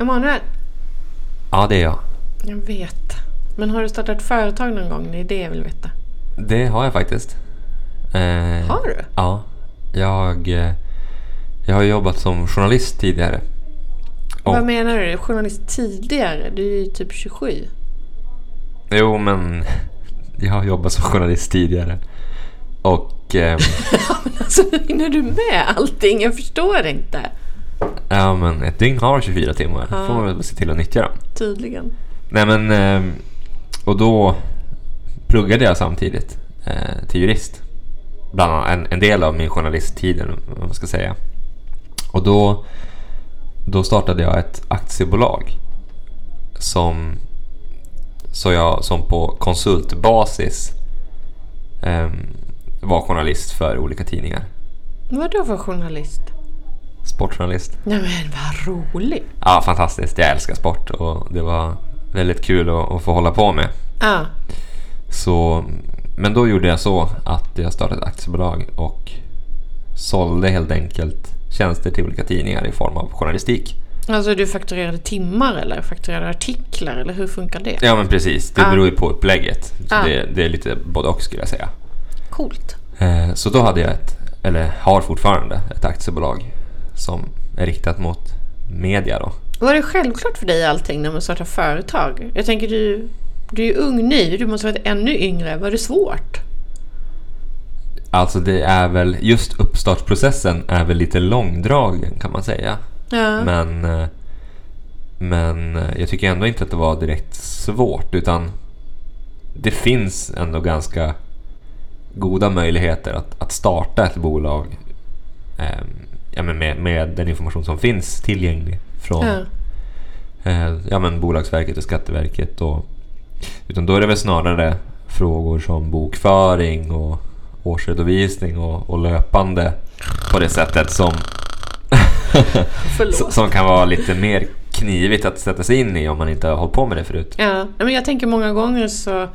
Emanuel, Ja, det är jag. jag vet. Men har du startat företag någon gång? Det är det jag vill veta. Det har jag faktiskt. Eh, Har du? Ja. Jag, eh, jag har jobbat som journalist tidigare. Och, Vad menar du? Journalist tidigare? Du är ju typ 27. Jo, men jag har jobbat som journalist tidigare. Och eh, Alltså hur hinner du med allting? Jag förstår inte. Ja, men ett dygn har 24 timmar. Då får man väl se till att nyttja dem. Tydligen. Nej men, eh, och då pluggade jag samtidigt eh, till jurist. Bland annat en, en del av min journalisttid, vad man ska säga. Och då, då startade jag ett aktiebolag som, så jag, som på konsultbasis eh, var journalist för olika tidningar. Vad då för journalist? Sportjournalist. Nej men vad roligt. Ja, fantastiskt. Jag älskar sport och det var väldigt kul att, att få hålla på med. Ja. Så, men då gjorde jag så att jag startade ett aktiebolag och sålde helt enkelt tjänster till olika tidningar i form av journalistik. Alltså du fakturerade timmar eller fakturerade artiklar eller hur funkar det? Ja men precis, det Ah. beror ju på upplägget. Ah. det, det är lite både och skulle jag säga. Coolt. Eh, Så då hade jag ett, eller har fortfarande, ett aktiebolag som är riktat mot media då. Var det självklart för dig allting när man startar företag? Jag tänker du, du är ju ung ny, du måste ha varit ännu yngre. Var det svårt? Alltså det är väl, just uppstartsprocessen är väl lite långdragen kan man säga. Ja. Men, eh, men eh, jag tycker ändå inte att det var direkt svårt utan det finns ändå ganska goda möjligheter att, att starta ett bolag eh, ja, men med, med den information som finns tillgänglig från Ja. eh, ja, men Bolagsverket och Skatteverket. Och, utan då är det väl snarare frågor som bokföring och årsredovisning och, och löpande på det sättet som, som kan vara lite mer knivigt att sätta sig in i om man inte har hållit på med det förut. Ja, men jag tänker många gånger så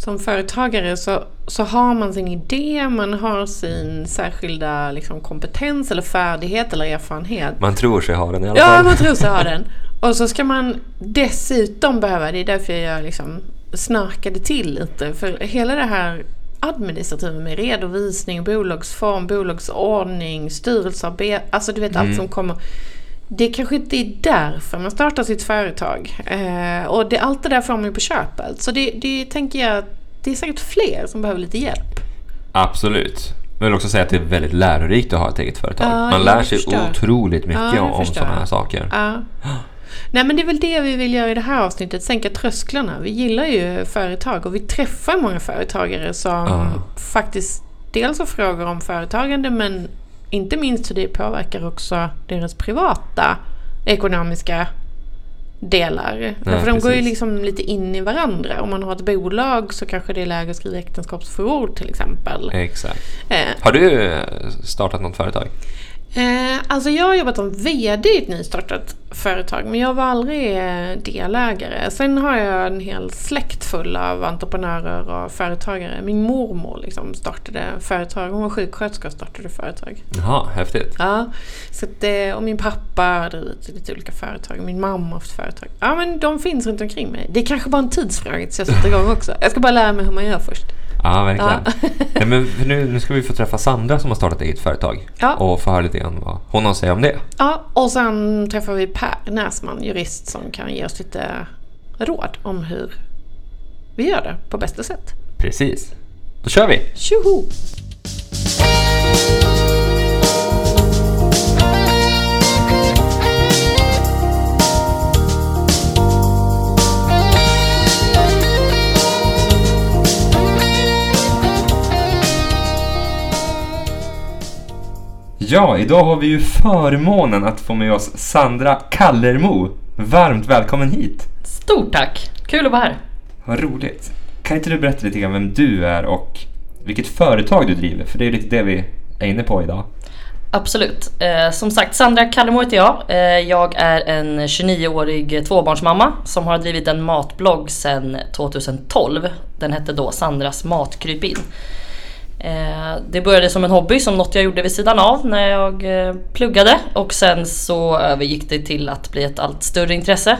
som företagare så, så har man sin idé, man har sin särskilda liksom, kompetens eller färdighet eller erfarenhet. Man tror sig ha den i alla Ja, fall. man tror sig ha den. Och så ska man dessutom behöva, det är därför jag liksom snarkade till lite, för hela det här administrativa med redovisning, bolagsform, bolagsordning, styrelsearbete, alltså du vet allt som kommer. Det kanske inte är därför man startar sitt företag. Eh, och det, allt det där får man ju på köpet. Så det, det tänker jag, det är säkert fler som behöver lite hjälp. Absolut. Jag vill också säga att det är väldigt lärorikt att ha ett eget företag. Ja, man lär sig förstår. otroligt mycket Ja, om, sådana här saker. Ja. Nej men det är väl det vi vill göra i det här avsnittet, sänka trösklarna. Vi gillar ju företag och vi träffar många företagare som faktiskt dels har frågor om företagande men inte minst hur det påverkar också deras privata ekonomiska delar. Ja, För de går ju precis. liksom lite in i varandra. Om man har ett bolag så kanske det är läge att skriva äktenskapsförord till exempel. Exakt. Eh, Har du eh, startat något företag? Eh, alltså jag har jobbat som VD i ett nystartat företag men jag var aldrig eh, delägare. Sen har jag en hel släkt full av entreprenörer och företagare. Min mormor liksom startade företag. Hon var sjuksköterska och startade företag. Jaha, häftigt. Ja, så att, eh, och min pappa har drivit lite olika företag. Min mamma har haft företag. Ja men de finns runt omkring mig. Det är kanske bara en tidsfråga tills jag sätter igång också. Jag ska bara lära mig hur man gör först. Ja, verkligen. Nej, men nu, nu ska vi få träffa Sandra som har startat eget företag. Ja. Och få höra lite grann vad hon har att säga om det. Ja, och sen träffar vi Per Näsman, jurist, som kan ge oss lite råd om hur vi gör det på bästa sätt. Precis. Då kör vi! Tjoho! Ja, idag har vi ju förmånen att få med oss Sandra Kallermo. Varmt välkommen hit! Stort tack! Kul att vara här. Vad roligt. Kan inte du berätta lite grann vem du är och vilket företag du driver? För det är lite det vi är inne på idag. Absolut. Eh, som sagt, Sandra Kallemo heter jag. Eh, jag är en 29-årig tvåbarnsmamma som har drivit en matblogg sedan 2012. Den hette då Sandras matkrypin. Eh, det började som en hobby, som något jag gjorde vid sidan av när jag eh, pluggade och sen så övergick det till att bli ett allt större intresse.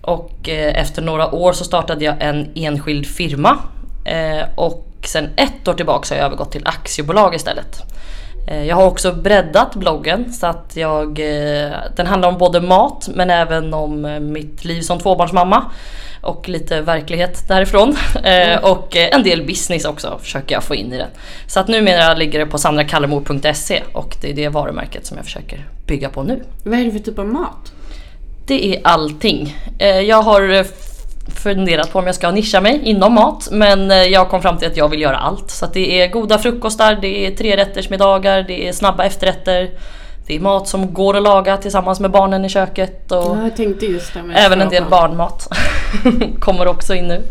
Och eh, efter några år så startade jag en enskild firma och sen ett år tillbaka har jag övergått till aktiebolag istället. Jag har också breddat bloggen så att jag, den handlar om både mat men även om mitt liv som tvåbarnsmamma och lite verklighet därifrån. Eh, mm. och en del business också försöker jag få in i den. Så att numera ligger det på sandrakallemo.se och det är det varumärket som jag försöker bygga på nu. Vad är det för typ av mat? Det är allting. Eh, jag har funderat på om jag ska nischa mig inom mat men eh, jag kom fram till att jag vill göra allt. Så det är goda frukostar, det är trerättersmiddagar, det är snabba efterrätter. Det är mat som går att laga tillsammans med barnen i köket. Och ja, jag tänkte just det även en del barnmat kommer också in nu.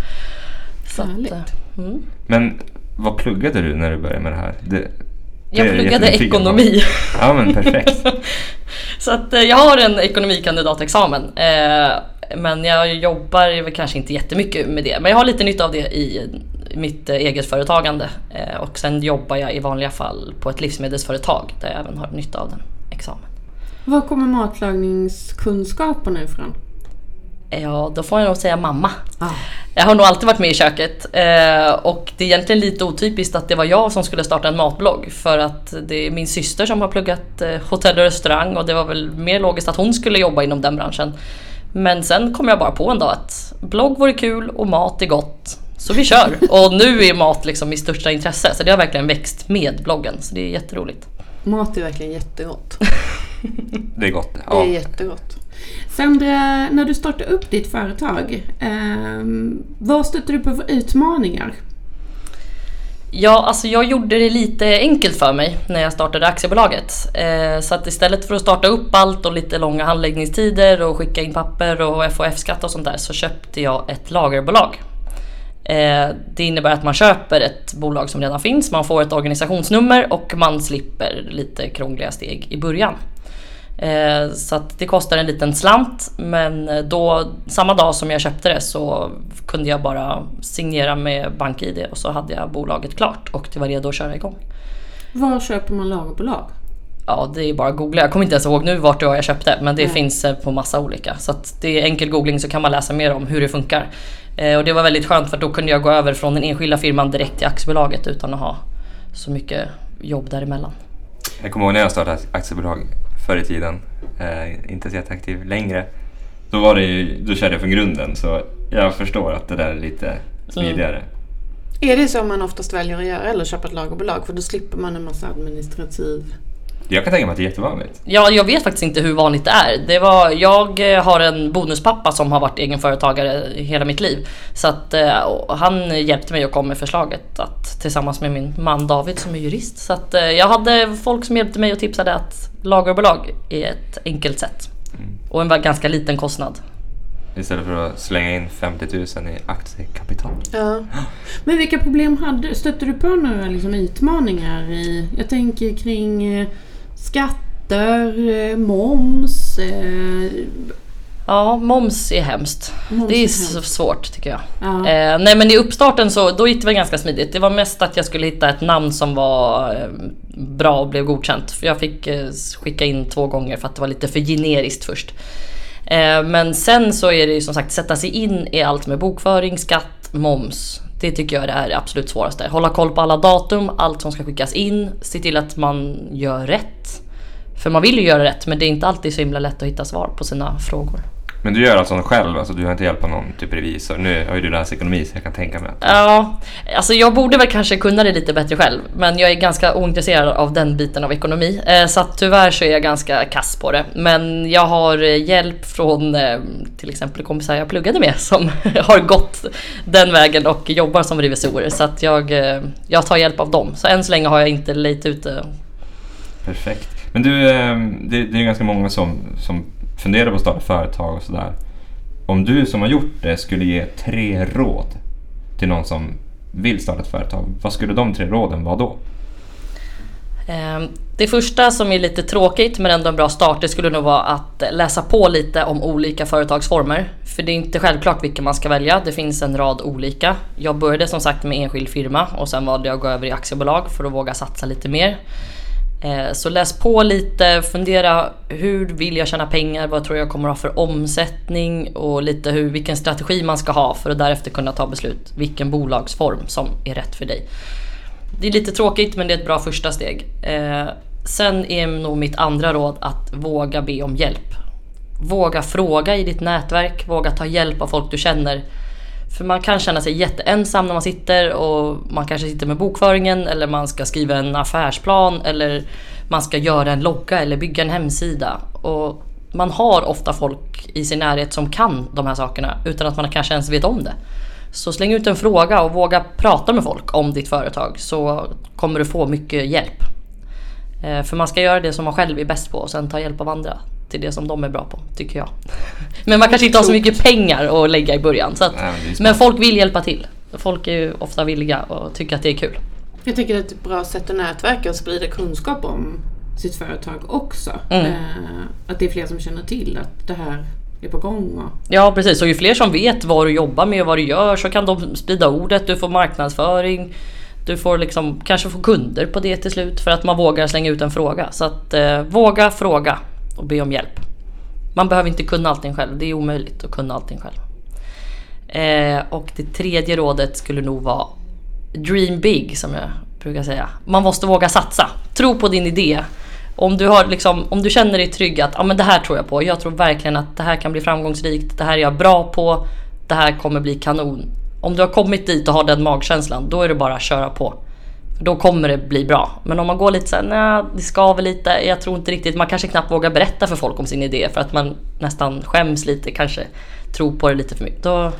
Så att, eh, mm. Men vad pluggade du när du började med det här? Det, jag pluggade ekonomi. Ja men perfekt. så att eh, jag har en ekonomikandidatexamen. Eh, men jag jobbar väl kanske inte jättemycket med det. Men jag har lite nytta av det i mitt eget företagande. Och sen jobbar jag i vanliga fall på ett livsmedelsföretag där jag även har nytta av den examen. Var kommer matlagningskunskaperna ifrån? Ja, då får jag nog säga mamma. Ah. Jag har nog alltid varit med i köket eh, och det är egentligen lite otypiskt att det var jag som skulle starta en matblogg för att det är min syster som har pluggat eh, hotell och restaurang och det var väl mer logiskt att hon skulle jobba inom den branschen. Men sen kom jag bara på en dag att blogg vore kul och mat är gott. Så vi kör! Och nu är mat liksom mitt största intresse så det har verkligen växt med bloggen så det är jätteroligt. Mat är verkligen jättegott. det är gott. Ja. Det är jättegott. Sandra, när du startade upp ditt företag, eh, vad stötte du på för utmaningar? Ja, alltså jag gjorde det lite enkelt för mig när jag startade aktiebolaget. Eh, så att istället för att starta upp allt och lite långa handläggningstider och skicka in papper och FOF-skatt och sånt där så köpte jag ett lagerbolag. Eh, det innebär att man köper ett bolag som redan finns, man får ett organisationsnummer och man slipper lite krångliga steg i början. Eh, så att det kostar en liten slant men då, samma dag som jag köpte det så kunde jag bara signera med BankID och så hade jag bolaget klart och det var redo att köra igång. Var köper man lagerbolag? Ja, det är bara att googla. Jag kommer inte ens ihåg nu vart det var jag köpte men det mm. finns eh, på massa olika. Så att det är enkel googling så kan man läsa mer om hur det funkar. Eh, och det var väldigt skönt för då kunde jag gå över från den enskilda firman direkt till aktiebolaget utan att ha så mycket jobb däremellan. Jag kommer ihåg när jag startade aktiebolag förr i tiden, eh, inte så jätteaktiv längre. Då, var det ju, då körde jag från grunden så jag förstår att det där är lite smidigare. Mm. Är det så man oftast väljer att göra eller köpa ett lagerbolag? För då slipper man en massa administrativ jag kan tänka mig att det är jättevanligt. Ja, jag vet faktiskt inte hur vanligt det är. Det var, jag eh, har en bonuspappa som har varit egenföretagare hela mitt liv. Så att uh, han hjälpte mig och kom med förslaget att, tillsammans med min man David som är jurist. Så att uh, jag hade folk som hjälpte mig och tipsade att lagerbolag är ett enkelt sätt. Mm. Och en ganska liten kostnad. Istället för att slänga in 50 000 i aktiekapital. Ja. Men vilka problem hade, stötte du på några liksom utmaningar i, jag tänker kring Skatter, eh, moms. Eh, ja, moms är hemskt. Moms det är, är hemskt. svårt tycker jag. Ja. Eh, nej men i uppstarten så då gick det väl ganska smidigt. Det var mest att jag skulle hitta ett namn som var eh, bra och blev godkänt. Jag fick eh, skicka in två gånger för att det var lite för generiskt först. Eh, men sen så är det ju som sagt sätta sig in i allt med bokföring, skatt, moms. Det tycker jag är det absolut svåraste. Hålla koll på alla datum, allt som ska skickas in, se till att man gör rätt. För man vill ju göra rätt men det är inte alltid så himla lätt att hitta svar på sina frågor. Men du gör alltså själv? Alltså du har inte hjälp av någon typ revisor? Nu har ju du läst ekonomi så jag kan tänka mig att... Ja, alltså jag borde väl kanske kunna det lite bättre själv. Men jag är ganska ointresserad av den biten av ekonomi. Eh, så att tyvärr så är jag ganska kass på det. Men jag har eh, hjälp från eh, till exempel kompisar jag pluggade med som har gått den vägen och jobbar som revisorer. Så att jag, jag tar hjälp av dem. Så än så länge har jag inte lejt ute. Perfekt. Men du, det, det är ganska många som, som funderar på att starta företag och sådär. Om du som har gjort det skulle ge tre råd till någon som vill starta ett företag, vad skulle de tre råden vara då? Ehm, det första som är lite tråkigt men ändå en bra start det skulle nog vara att läsa på lite om olika företagsformer. För det är inte självklart vilka man ska välja. Det finns en rad olika. Jag började som sagt med enskild firma och sen valde jag att gå över i aktiebolag för att våga satsa lite mer. Eh, så läs på lite, fundera hur vill jag tjäna pengar, vad tror jag kommer att ha för omsättning och lite hur, vilken strategi man ska ha för att därefter kunna ta beslut vilken bolagsform som är rätt för dig. Det är lite tråkigt men det är ett bra första steg. Eh, sen är nog mitt andra råd att våga be om hjälp. Våga fråga i ditt nätverk, våga ta hjälp av folk du känner. För man kan känna sig jätteensam när man sitter och man kanske sitter med bokföringen eller man ska skriva en affärsplan eller man ska göra en logga eller bygga en hemsida. Och man har ofta folk i sin närhet som kan de här sakerna utan att man kanske ens vet om det. Så släng ut en fråga och våga prata med folk om ditt företag så kommer du få mycket hjälp. Eh, för man ska göra det som man själv är bäst på och sen ta hjälp av andra till det som de är bra på, tycker jag. Men man kanske inte har så mycket pengar att lägga i början. Så att, Nej, men men folk vill hjälpa till. Folk är ju ofta villiga och tycker att det är kul. Jag tänker att det är ett bra sätt att nätverka och sprida kunskap om sitt företag också. Mm. Eh, att det är fler som känner till att det här är på gång. Och, Ja precis, och ju fler som vet vad du jobbar med och vad du gör så kan de sprida ordet, du får marknadsföring. Du får liksom kanske få kunder på det till slut för att man vågar slänga ut en fråga. Så att eh, våga fråga och be om hjälp. Man behöver inte kunna allting själv, det är omöjligt att kunna allting själv. Eh, och det tredje rådet skulle nog vara Dream big som jag brukar säga. Man måste våga satsa. Tro på din idé. Om du, har liksom, om du känner dig trygg att ah, men det här tror jag på. Jag tror verkligen att det här kan bli framgångsrikt. Det här är jag bra på. Det här kommer bli kanon. Om du har kommit dit och har den magkänslan, då är det bara att köra på. Då kommer det bli bra. Men om man går lite såhär, nej det skaver lite, jag tror inte riktigt. Man kanske knappt vågar berätta för folk om sin idé för att man nästan skäms lite, kanske tror på det lite för mycket. Då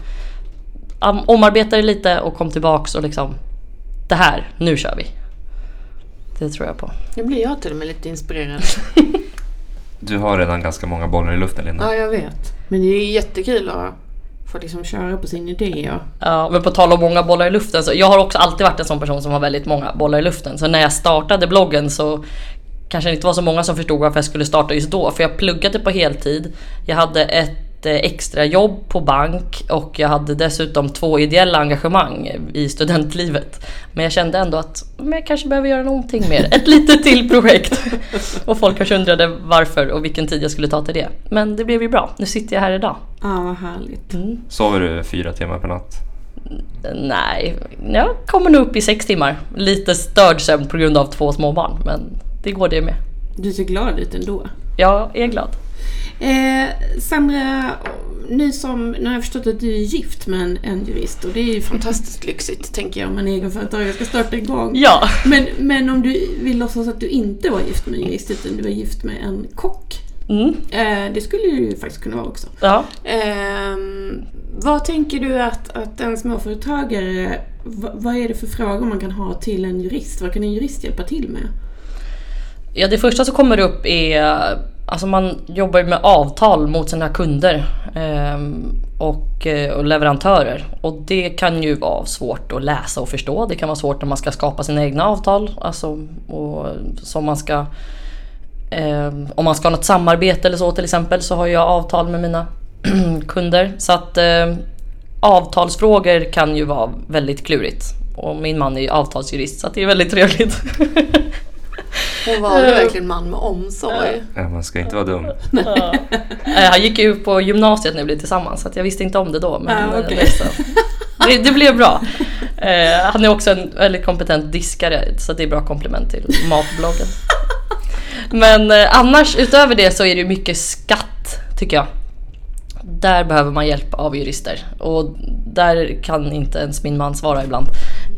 omarbeta det lite och kom tillbaks och liksom, det här, nu kör vi. Det tror jag på. nu blir jag till och med lite inspirerad. Du har redan ganska många bollar i luften Linda. ja, jag vet. Men det är jättekul att får liksom köra på sin idé. Ja, men på tal om många bollar i luften, så jag har också alltid varit en sån person som har väldigt många bollar i luften. Så när jag startade bloggen så kanske det inte var så många som förstod varför jag skulle starta just då. För jag pluggade typ på heltid. Jag hade ett eh, extra jobb på bank och jag hade dessutom två ideella engagemang i studentlivet. Men jag kände ändå att men jag kanske behöver göra någonting mer. Ett litet till projekt. Och folk kanske undrade varför och vilken tid jag skulle ta till det. Men det blev ju bra. Nu sitter jag här idag. ja, vad härligt. Sover du fyra timmar per natt? Nej, jag kommer nog upp i sex timmar. Lite störd sömn på grund av två småbarn, men det går det med. Du ser glad ut ändå. Jag är glad. Eh, Sandra, nu, som, nu har jag förstått att du är gift med en, en jurist och det är ju fantastiskt lyxigt tänker jag om en egenföretagare ska starta igång. Ja, Men, men om du vill låtsas att du inte var gift med en jurist utan du var gift med en kock. mm, Eh, det skulle ju faktiskt kunna vara också. ja. Ehm, vad tänker du att, att en småföretagare, vad, vad är det för frågor man kan ha till en jurist? Vad kan en jurist hjälpa till med? ja, det första som kommer upp är Alltså man jobbar ju med avtal mot sina kunder ehm, och, eh, och leverantörer. Och det kan ju vara svårt att läsa och förstå. Det kan vara svårt när man ska skapa sina egna avtal. Alltså, och, som man ska ehm, om man ska ha något samarbete eller så till exempel så har jag avtal med mina kunder. Så att eh, avtalsfrågor kan ju vara väldigt klurigt. Och min man är ju avtalsjurist så att det är väldigt trevligt. Hon valde verkligen man med omsorg. Ja, man ska inte vara dum. Han gick ju på gymnasiet när vi blev tillsammans så att jag visste inte om det då. Men Ah, eh, det, så. det, det blev bra. Eh, Han är också en väldigt kompetent diskare så det är bra komplement till matbloggen. Men eh, annars utöver det så är det ju mycket skatt tycker jag. Där behöver man hjälp av jurister och där kan inte ens min man svara ibland.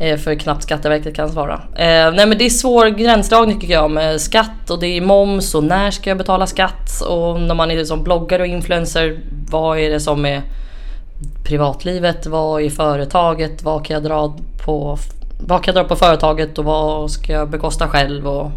Eh, för knappt Skatteverket kan svara. Eh, nej men det är svår gränsdragning tycker jag med skatt och det är moms och när ska jag betala skatt? Och när man är som bloggare och influencer, vad är det som är privatlivet, vad är företaget, vad kan jag dra på, vad kan jag dra på företaget och vad ska jag bekosta själv? Och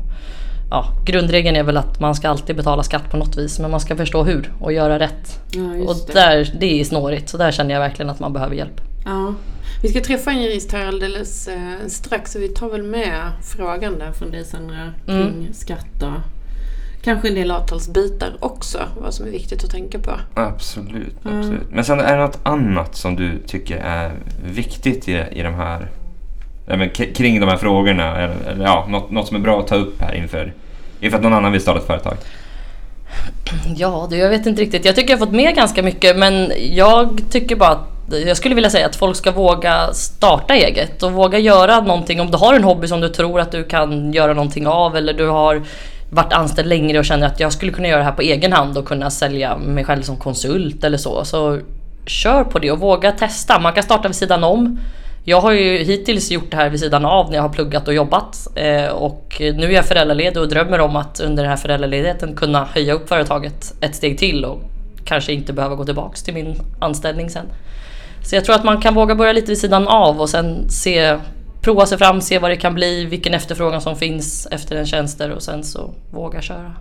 ja, grundregeln är väl att man ska alltid betala skatt på något vis men man ska förstå hur och göra rätt. Ja, Och just det. där, det är snårigt så där känner jag verkligen att man behöver hjälp. Ja. Vi ska träffa en jurist här alldeles eh, strax så vi tar väl med frågan där från dig Sandra kring Mm. skatt och kanske en del avtalsbitar också. Vad som är viktigt att tänka på. Absolut, Mm. absolut. Men sen är det något annat som du tycker är viktigt i, i de här... Men, kring de här frågorna? Eller, eller ja, något, något som är bra att ta upp här inför, inför att någon annan vill starta ett företag? Ja, det, jag vet inte riktigt. Jag tycker jag har fått med ganska mycket men jag tycker bara att jag skulle vilja säga att folk ska våga starta eget och våga göra någonting. Om du har en hobby som du tror att du kan göra någonting av eller du har varit anställd längre och känner att jag skulle kunna göra det här på egen hand och kunna sälja mig själv som konsult eller så. Så kör på det och våga testa. Man kan starta vid sidan om. Jag har ju hittills gjort det här vid sidan av när jag har pluggat och jobbat. Eh, och nu är jag föräldraledig och drömmer om att under den här föräldraledigheten kunna höja upp företaget ett steg till och kanske inte behöva gå tillbaks till min anställning sen. Så jag tror att man kan våga börja lite vid sidan av och sen se, prova sig fram, se vad det kan bli, vilken efterfrågan som finns efter en tjänster och sen så våga köra.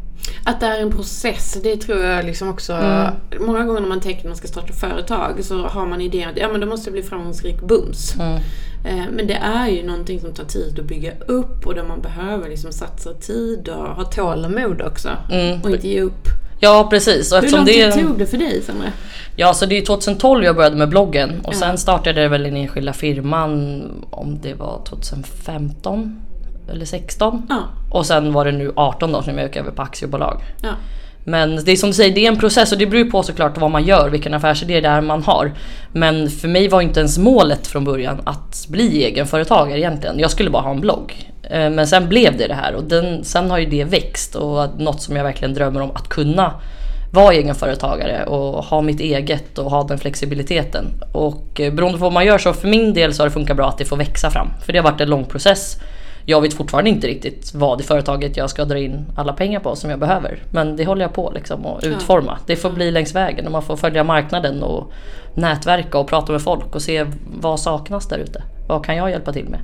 Att det är en process, det tror jag liksom också. Mm. Många gånger när man tänker att man ska starta företag så har man idén att ja, men då måste jag bli framgångsrik bums. Mm. Eh, Men det är ju någonting som tar tid att bygga upp och där man behöver liksom satsa tid och ha tålamod också. Mm. Och inte ge upp. Ja precis. Och Hur lång tid tog det för dig Sandra? ja, så det är 2012 jag började med bloggen och Ja. sen startade jag väl den enskilda firman om det var 2015 eller 16. Ja. Och sen var det nu 18 då som jag gick över på aktiebolag. ja. Men det är som du säger, det är en process och det beror ju på såklart vad man gör, vilken affärsidé det är man har. Men för mig var inte ens målet från början att bli egenföretagare egentligen. Jag skulle bara ha en blogg. Eh, men sen blev det det här och den, sen har ju det växt och något som jag verkligen drömmer om att kunna vara egenföretagare och ha mitt eget och ha den flexibiliteten. Och eh, beroende på vad man gör så för min del så har det funkat bra att det får växa fram. För det har varit en lång process. Jag vet fortfarande inte riktigt vad i företaget jag ska dra in alla pengar på som jag behöver. Men det håller jag på liksom att utforma. Det får bli längs vägen och man får följa marknaden och nätverka och prata med folk och se vad saknas där ute. Vad kan jag hjälpa till med?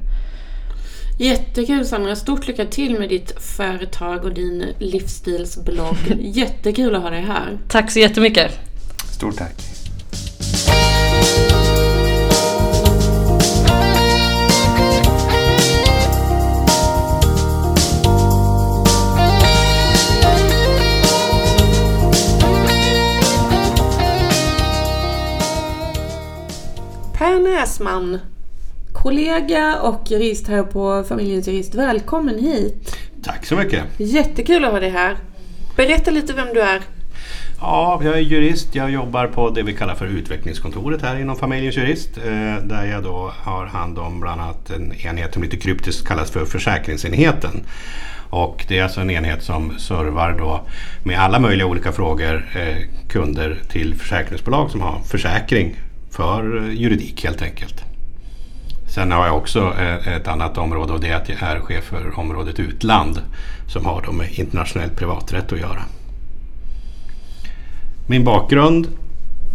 Jättekul Sandra, stort lycka till med ditt företag och din livsstilsblogg. Jättekul att ha dig här. Tack så jättemycket! Stort tack. Per Näsman, kollega och jurist här på Familjens Jurist. Välkommen hit! Tack så mycket. Jättekul att ha dig här. Berätta lite vem du är. Ja, jag är jurist. Jag jobbar på det vi kallar för utvecklingskontoret här inom Familjens Jurist. Eh, där jag då har hand om bland annat en enhet som lite kryptiskt kallas för försäkringsenheten. Och det är alltså en enhet som servar då med alla möjliga olika frågor eh, kunder till försäkringsbolag som har försäkring för juridik helt enkelt. Sen har jag också eh, ett annat område och det är att jag är chef för området utland som har då med internationell privaträtt att göra. Min bakgrund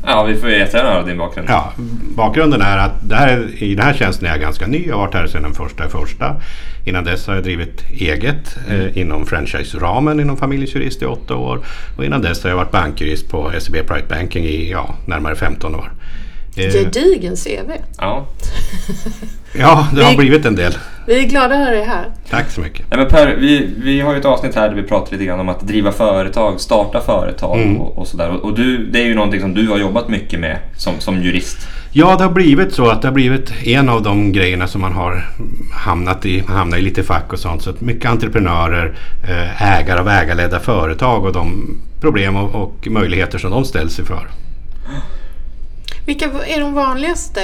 Ja, vi får jättegärna höra din bakgrund. Ja, bakgrunden är att det här, i den här tjänsten är jag ganska ny. Jag har varit här sedan den första i första. Innan dess har jag drivit eget eh, inom franchise-ramen inom Familjens Jurist i åtta år. Och innan dess har jag varit bankjurist på SEB Private Banking i ja, närmare 15 år. Eh, Gedigen CV. Ja. ja, det har Vi- blivit en del. Vi är glada att ha dig här. Tack så mycket. Nej, men per, vi, vi har ju ett avsnitt här där vi pratar lite grann om att driva företag, starta företag Mm. och, och sådär. Och, och du, det är ju någonting som du har jobbat mycket med som, som jurist. Ja, det har blivit så att det har blivit en av de grejerna som man har hamnat i, hamnat i lite fack och sånt. Så att mycket entreprenörer, eh, ägare av ägarledda företag och de problem och, och möjligheter som de ställs inför. Vilka är de vanligaste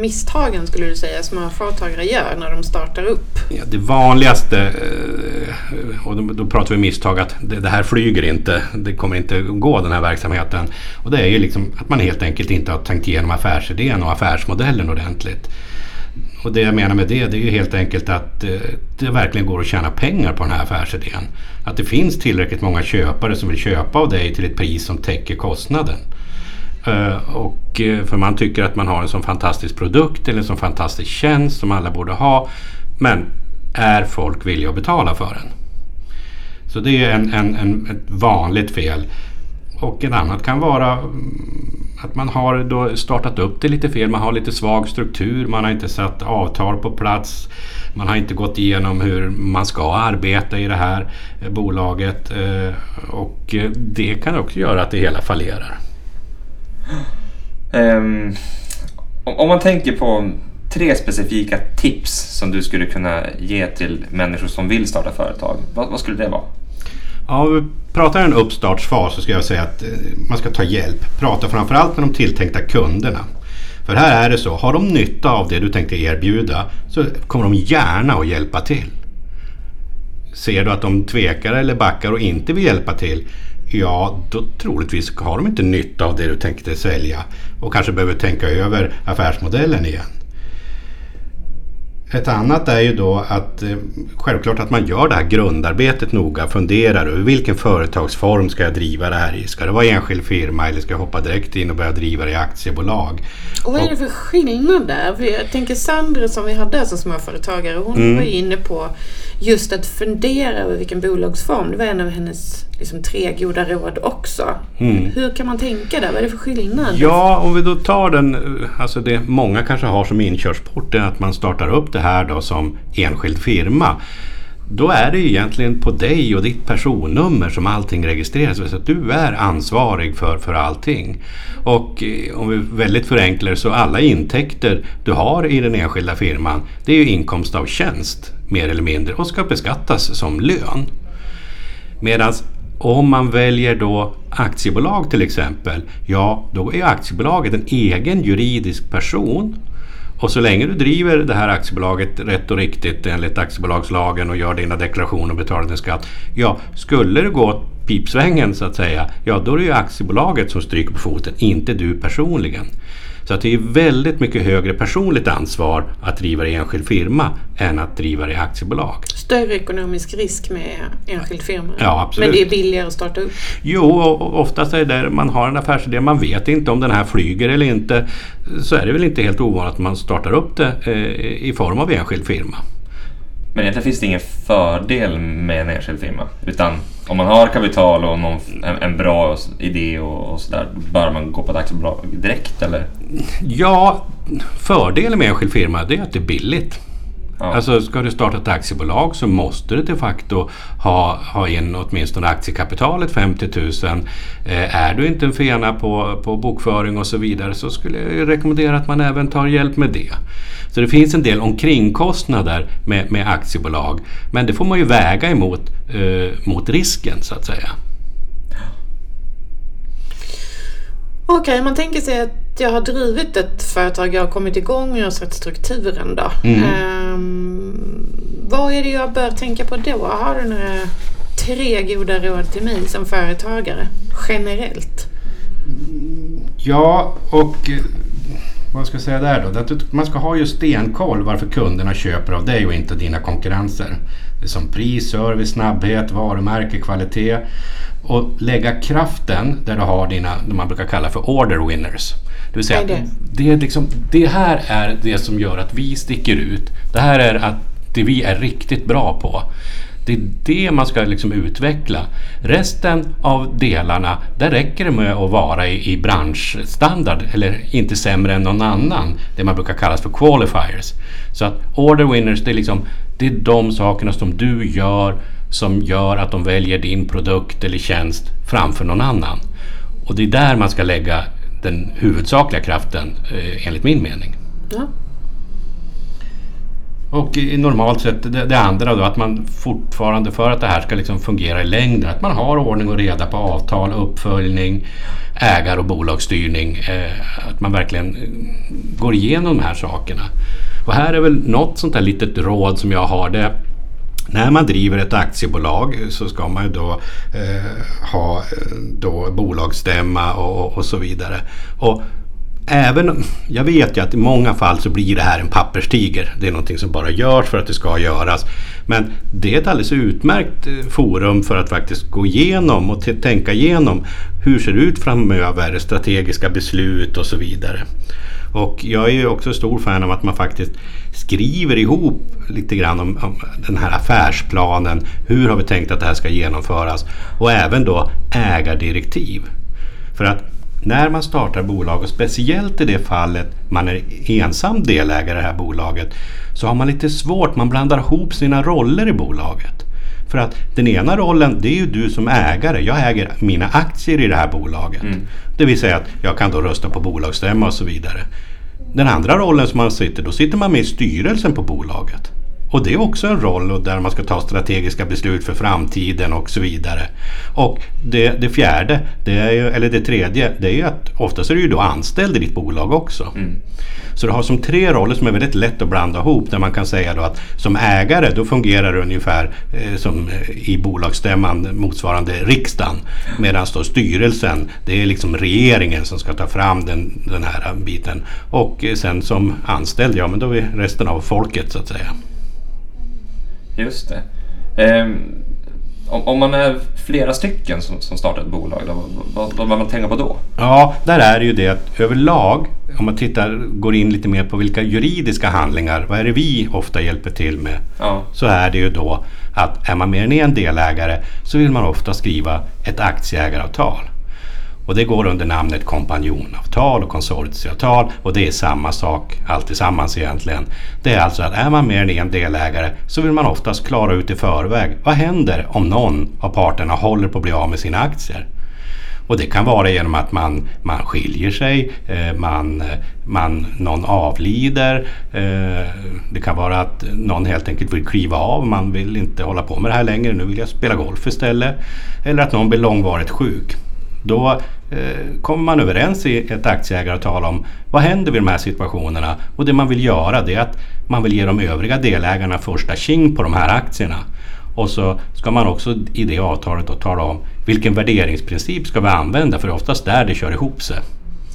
misstagen skulle du säga småföretagare gör när de startar upp? Ja, det vanligaste, eh, och då, pratar vi misstag, att det, här flyger inte. Det kommer inte gå den här verksamheten. Och det är ju liksom att man helt enkelt inte har tänkt igenom affärsidén och affärsmodellen ordentligt. Och det jag menar med det, det är ju helt enkelt att eh, det verkligen går att tjäna pengar på den här affärsidén. Att det finns tillräckligt många köpare som vill köpa av dig till ett pris som täcker kostnaden. Eh, och Eh, för man tycker att man har en sån fantastisk produkt eller en sån fantastisk tjänst som alla borde ha. Men är folk villiga att betala för den? Så det är en, en, en, ett vanligt fel. Och en annat kan vara mm, att man har då startat upp det lite fel. Man har lite svag struktur. Man har inte satt avtal på plats. Man har inte gått igenom hur man ska arbeta i det här eh, bolaget. Eh, och det kan också göra att det hela fallerar. Um, om man tänker på tre specifika tips som du skulle kunna ge till människor som vill starta företag. Vad, vad skulle det vara? Ja, om vi pratar en uppstartsfas så ska jag säga att eh, man ska ta hjälp. Prata framförallt med de tilltänkta kunderna. För här är det så, har de nytta av det du tänkte erbjuda så kommer de gärna att hjälpa till. Ser du att de tvekar eller backar och inte vill hjälpa till, ja då troligtvis har de inte nytta av det du tänkte sälja och kanske behöver tänka över affärsmodellen igen. Ett annat är ju då att eh, självklart att man gör det här grundarbetet noga, funderar över vilken företagsform ska jag driva det här i? Ska det vara enskild firma eller ska jag hoppa direkt in och börja driva det i aktiebolag? Och vad är det för skillnad där? För jag tänker Sandra som vi hade som småföretagare, hon mm. var inne på just att fundera över vilken bolagsform. Det var en av hennes liksom, tre goda råd också. Mm. Hur kan man tänka där? Vad är det för skillnad? Ja, om vi då tar den, alltså det många kanske har som inkörsport är att man startar upp det här då som enskild firma. Då är det egentligen på dig och ditt personnummer som allting registreras. Så att du är ansvarig för, för allting. Och eh, om vi väldigt förenklar så alla intäkter du har i den enskilda firman det är ju inkomst av tjänst mer eller mindre och ska beskattas som lön. Medan om man väljer då aktiebolag till exempel, ja då är aktiebolaget en egen juridisk person. Och så länge du driver det här aktiebolaget rätt och riktigt enligt aktiebolagslagen och gör dina deklarationer och betalar din skatt. Ja, skulle det gå pipsvängen så att säga, ja då är det ju aktiebolaget som stryker på foten, inte du personligen. Så att det är väldigt mycket högre personligt ansvar att driva det i enskild firma än att driva det i aktiebolag. Större ekonomisk risk med enskild firma? Ja, absolut. Men det är billigare att starta upp? Jo, och oftast är det där man har en affärsidé, man vet inte om den här flyger eller inte. Så är det väl inte helt ovanligt att man startar upp det eh, i form av enskild firma. Men egentligen finns det ingen fördel med en enskild firma. Utan om man har kapital och någon, en, en bra idé och, och sådär, bör man gå på ett aktiebolag direkt eller? Ja, fördelen med enskild firma det är att det är billigt. Ja. Alltså ska du starta ett aktiebolag så måste du de facto ha, ha in åtminstone aktiekapitalet 50 000. Eh, är du inte en fena på, på bokföring och så vidare så skulle jag rekommendera att man även tar hjälp med det. Så det finns en del omkringkostnader med, med aktiebolag. Men det får man ju väga emot eh, mot risken så att säga. Okej, okay, man tänker sig att jag har drivit ett företag, jag har kommit igång och jag har sett strukturen då. Mm. Um, vad är det jag bör tänka på då? Har du några tre goda råd till mig som företagare generellt? Ja, och eh, vad ska jag säga där då? Att man ska ha ju stenkoll varför kunderna köper av dig och inte dina konkurrenser. Det är som pris, service, snabbhet, varumärke, kvalitet. Och lägga kraften där du har dina, det man brukar kalla för order winners. Det vill säga det? Det, liksom, det här är det som gör att vi sticker ut. Det här är att det vi är riktigt bra på. Det är det man ska liksom utveckla. Resten av delarna, där räcker det med att vara i, i branschstandard eller inte sämre än någon annan. Det man brukar kalla för qualifiers. Så att order winners, det är, liksom, det är de sakerna som du gör som gör att de väljer din produkt eller tjänst framför någon annan. Och det är där man ska lägga den huvudsakliga kraften eh, enligt min mening. Ja. Och normalt sett det, det, andra då att man fortfarande för att det här ska liksom fungera i längden att man har ordning och reda på avtal, uppföljning, ägar och bolagsstyrning. Eh, att man verkligen går igenom de här sakerna. Och här är väl något sånt här litet råd som jag har. Det, när man driver ett aktiebolag så ska man ju då eh, ha eh, då bolagsstämma och, och så vidare. Och även, jag vet ju att i många fall så blir det här en papperstiger. Det är någonting som bara görs för att det ska göras. Men det är ett alldeles utmärkt eh, forum för att faktiskt gå igenom och tänka igenom hur ser det ut framöver, strategiska beslut och så vidare. Och jag är ju också stor fan av att man faktiskt skriver ihop lite grann om, om, den här affärsplanen. Hur har vi tänkt att det här ska genomföras? Och även då ägardirektiv. För att när man startar bolag och speciellt i det fallet man är ensam delägare i det här bolaget så har man lite svårt, man blandar ihop sina roller i bolaget. För att den ena rollen, det är ju du som ägare. Jag äger mina aktier i det här bolaget. Mm. Det vill säga att jag kan då rösta på bolagsstämma och så vidare. Den andra rollen som man sitter, då sitter man med i styrelsen på bolaget. Och det är också en roll där man ska ta strategiska beslut för framtiden och så vidare. Och det, det fjärde, det är ju, eller det tredje, det är ju att oftast är du ju då anställd i ditt bolag också. Mm. Så du har som tre roller som är väldigt lätt att blanda ihop. Där man kan säga då att som ägare då fungerar det ungefär eh, som eh, i bolagsstämman motsvarande riksdagen. Medan då styrelsen, det är liksom regeringen som ska ta fram den, den här biten. Och eh, sen som anställd, ja men då är resten av folket så att säga. Just det. Eh, om, om, man är flera stycken som, som startar ett bolag, då, vad, vad man tänka på då? Ja, där är det ju det att överlag, om man tittar, går in lite mer på vilka juridiska handlingar, vad är det vi ofta hjälper till med? Ja. Så är det ju då att är man mer än en delägare så vill man ofta skriva ett aktieägaravtal. Och det går under namnet kompanjonavtal och konsortieavtal och det är samma sak alltillsammans egentligen. Det är alltså att är man mer än en delägare så vill man oftast klara ut i förväg vad händer om någon av parterna håller på att bli av med sina aktier. Och det kan vara genom att man, man skiljer sig, eh, man, man, någon avlider. Eh, det kan vara att någon helt enkelt vill kliva av, man vill inte hålla på med det här längre, nu vill jag spela golf istället. Eller att någon blir långvarigt sjuk. Då eh, kommer man överens i ett aktieägaravtal om vad händer vid de här situationerna. Och det man vill göra det är att man vill ge de övriga delägarna första king på de här aktierna. Och så ska man också i det avtalet då tala om vilken värderingsprincip ska vi använda för det är oftast där det kör ihop sig.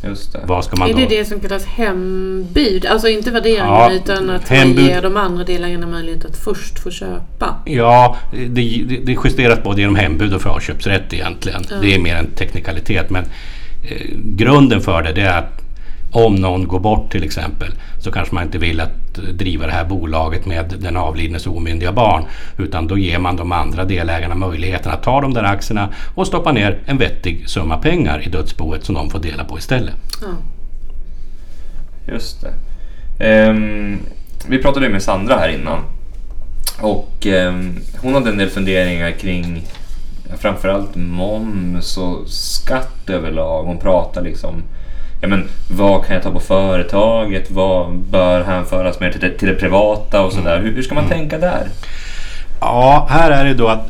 Just det. Vad ska man är det det som kallas hembud? Alltså inte värderingen ja, utan att hembud. man ger de andra delägarna möjlighet att först få köpa? Ja, det, det, det justeras både genom hembud och förköpsrätt egentligen. Ja. Det är mer en teknikalitet men eh, grunden för det, det är att om någon går bort till exempel så kanske man inte vill att driva det här bolaget med den avlidnes omyndiga barn. Utan då ger man de andra delägarna möjligheten att ta de där aktierna och stoppa ner en vettig summa pengar i dödsboet som de får dela på istället. Mm. Just det. Um, vi pratade med Sandra här innan och um, hon hade en del funderingar kring framförallt moms och skatt överlag. Hon pratar liksom ja, men, vad kan jag ta på företaget? Vad bör hänföras mer till det, till det privata och sådär. Hur, hur ska man mm. tänka där? Ja, här är det då att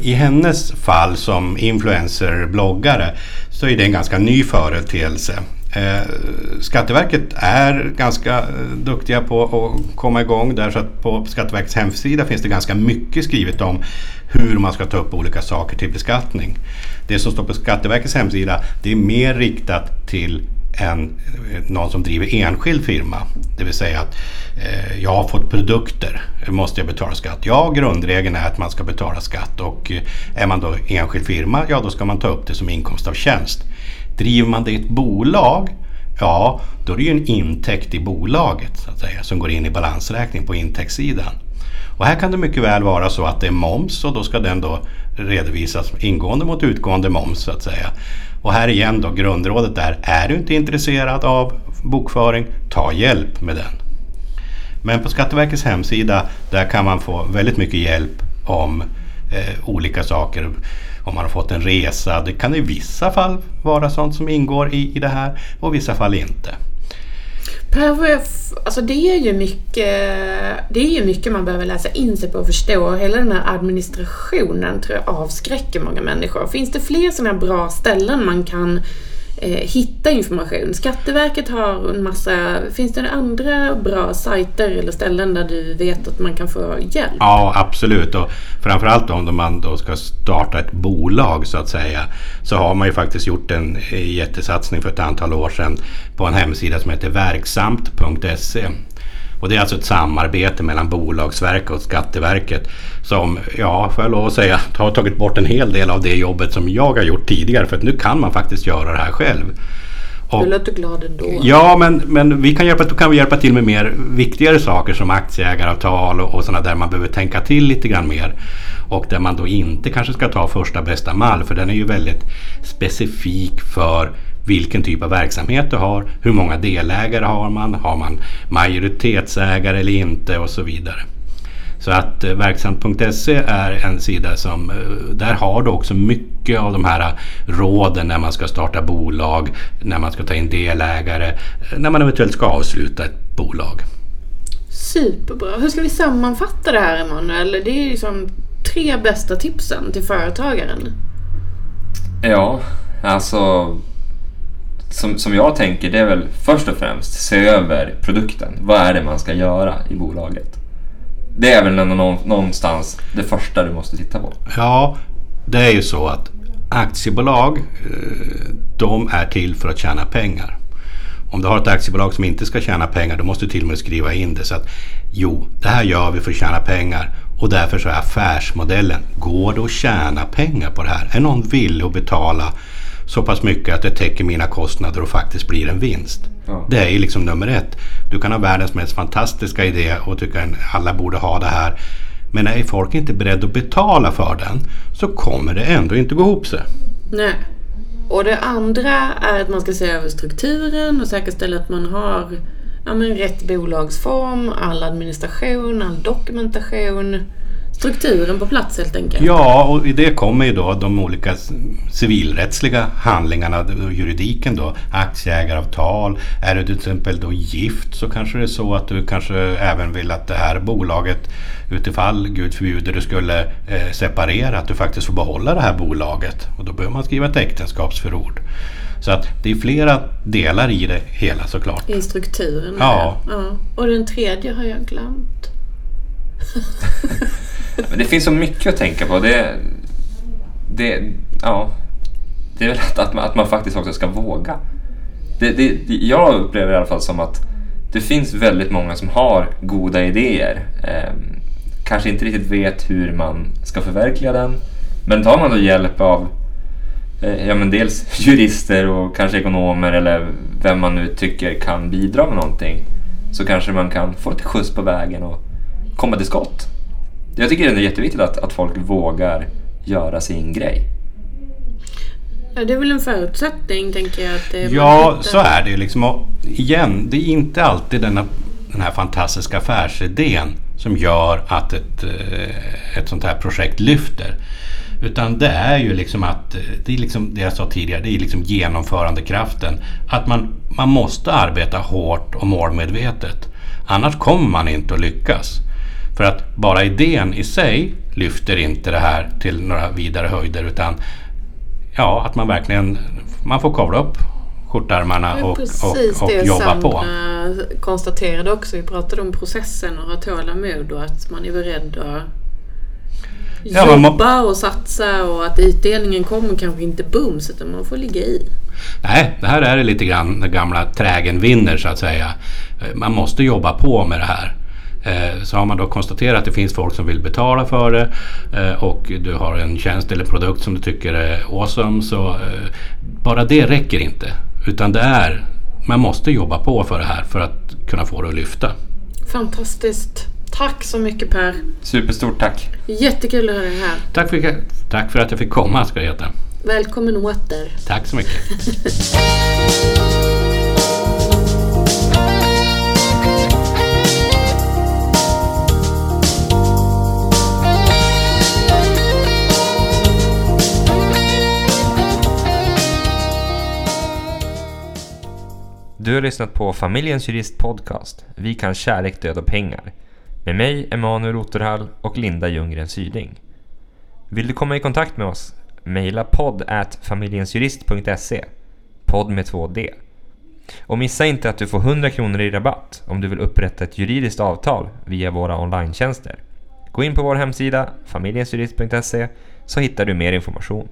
i hennes fall som influencer-bloggare så är det en ganska ny företeelse. Eh, Skatteverket är ganska eh, duktiga på att komma igång därför att på Skatteverkets hemsida finns det ganska mycket skrivet om hur man ska ta upp olika saker till beskattning. Det som står på Skatteverkets hemsida det är mer riktat till än eh, någon som driver enskild firma. Det vill säga att eh, jag har fått produkter, måste jag betala skatt? Ja, grundregeln är att man ska betala skatt och eh, är man då enskild firma, ja då ska man ta upp det som inkomst av tjänst. Driver man det i ett bolag, ja då är det ju en intäkt i bolaget så att säga, som går in i balansräkning på intäktssidan. Och här kan det mycket väl vara så att det är moms och då ska den då redovisas ingående mot utgående moms så att säga. Och här igen då grundrådet där, är du inte intresserad av bokföring, ta hjälp med den. Men på Skatteverkets hemsida där kan man få väldigt mycket hjälp om eh, olika saker. Om man har fått en resa, det kan i vissa fall vara sånt som ingår i, i det här och i vissa fall inte. PRF, alltså det är ju mycket, det är ju mycket man behöver läsa in sig på och förstå. Hela den här administrationen tror jag avskräcker många människor. Finns det fler sådana bra ställen man kan Eh, hitta information? Skatteverket har en massa, finns det andra bra sajter eller ställen där du vet att man kan få hjälp? Ja, absolut. Och framförallt om man då ska starta ett bolag så att säga så har man ju faktiskt gjort en jättesatsning för ett antal år sedan på en hemsida som heter verksamt.se. Och det är alltså ett samarbete mellan Bolagsverket och Skatteverket som, ja, får jag lov att säga, har tagit bort en hel del av det jobbet som jag har gjort tidigare. För att nu kan man faktiskt göra det här själv. Och, du låter glad ändå. Ja, men, men vi kan hjälpa, kan vi hjälpa till med mer viktigare saker som aktieägaravtal och, och sådana där man behöver tänka till lite grann mer. Och där man då inte kanske ska ta första bästa mall för den är ju väldigt specifik för vilken typ av verksamhet du har, hur många delägare har man, har man majoritetsägare eller inte och så vidare. Så att eh, verksamt.se är en sida som, eh, där har du också mycket av de här råden när man ska starta bolag, när man ska ta in delägare, eh, när man eventuellt ska avsluta ett bolag. Superbra. Hur ska vi sammanfatta det här Emanuel? Det är liksom tre bästa tipsen till företagaren. Ja, alltså som, som jag tänker det är väl först och främst se över produkten. Vad är det man ska göra i bolaget? Det är väl ändå någonstans det första du måste titta på. Ja, det är ju så att aktiebolag eh, de är till för att tjäna pengar. Om du har ett aktiebolag som inte ska tjäna pengar då måste du till och med skriva in det så att jo, det här gör vi för att tjäna pengar och därför så är affärsmodellen, går det att tjäna pengar på det här? Är någon villig att betala så pass mycket att det täcker mina kostnader och faktiskt blir en vinst? Ja. Det är ju liksom nummer ett. Du kan ha världens mest fantastiska idé och tycka att alla borde ha det här. Men är folk inte beredda att betala för den så kommer det ändå inte gå ihop sig. Nej. Och det andra är att man ska se över strukturen och säkerställa att man har ja, men rätt bolagsform, all administration, all dokumentation strukturen på plats helt enkelt. Ja, och i det kommer ju då de olika civilrättsliga handlingarna, juridiken då, aktieägaravtal. Är du till exempel då gift så kanske det är så att du kanske även vill att det här bolaget utifall, Gud förbjuder, du skulle eh, separera, att du faktiskt får behålla det här bolaget. Och då behöver man skriva ett äktenskapsförord. Så att det är flera delar i det hela såklart. I strukturen? Ja. ja. Och den tredje har jag glömt. Men det finns så mycket att tänka på. Det, det, ja, det är väl att, att, man, att man faktiskt också ska våga. Det, det, jag upplever i alla fall som att det finns väldigt många som har goda idéer. Eh, kanske inte riktigt vet hur man ska förverkliga den. Men tar man då hjälp av eh, ja, men dels jurister och kanske ekonomer eller vem man nu tycker kan bidra med någonting så kanske man kan få lite skjuts på vägen och komma till skott. Jag tycker det är jätteviktigt att, att folk vågar göra sin grej. Ja, det är väl en förutsättning, tänker jag. Att ja, så är det ju. Liksom, igen, det är inte alltid denna, den här fantastiska affärsidén som gör att ett, eh, ett sånt här projekt lyfter. Utan det är ju liksom att, det är liksom det jag sa tidigare, det är liksom genomförandekraften. Att man, man måste arbeta hårt och målmedvetet. Annars kommer man inte att lyckas. För att bara idén i sig lyfter inte det här till några vidare höjder utan ja, att man verkligen man får kavla upp skjortärmarna och, och, och jobba på. Precis det konstaterade också. Vi pratade om processen och ha tålamod och att man är beredd att ja, jobba och satsa och att utdelningen kommer kanske inte bums utan man får ligga i. Nej, det här är lite grann den gamla trägen vinner så att säga. Man måste jobba på med det här. Eh, så har man då konstaterat att det finns folk som vill betala för det eh, och du har en tjänst eller produkt som du tycker är awesome så eh, bara det räcker inte. Utan det är, man måste jobba på för det här för att kunna få det att lyfta. Fantastiskt. Tack så mycket Per. Superstort tack. Jättekul att ha dig här. Tack för, tack för att jag fick komma ska det heta. Välkommen åter. Tack så mycket. Du har lyssnat på Familjens Jurist Podcast. Vi kan kärlek, död och pengar. Med mig, Emanuel Otterhall och Linda Ljunggren Syding. Vill du komma i kontakt med oss? Maila podd at familjensjurist.se. Podd med två D. Och missa inte att du får 100 kronor i rabatt om du vill upprätta ett juridiskt avtal via våra online -tjänster. Gå in på vår hemsida familjensjurist.se så hittar du mer information.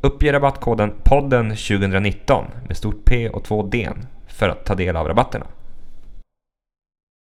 Uppge rabattkoden podden 2019 med stort P och två D för att ta del av rabatterna.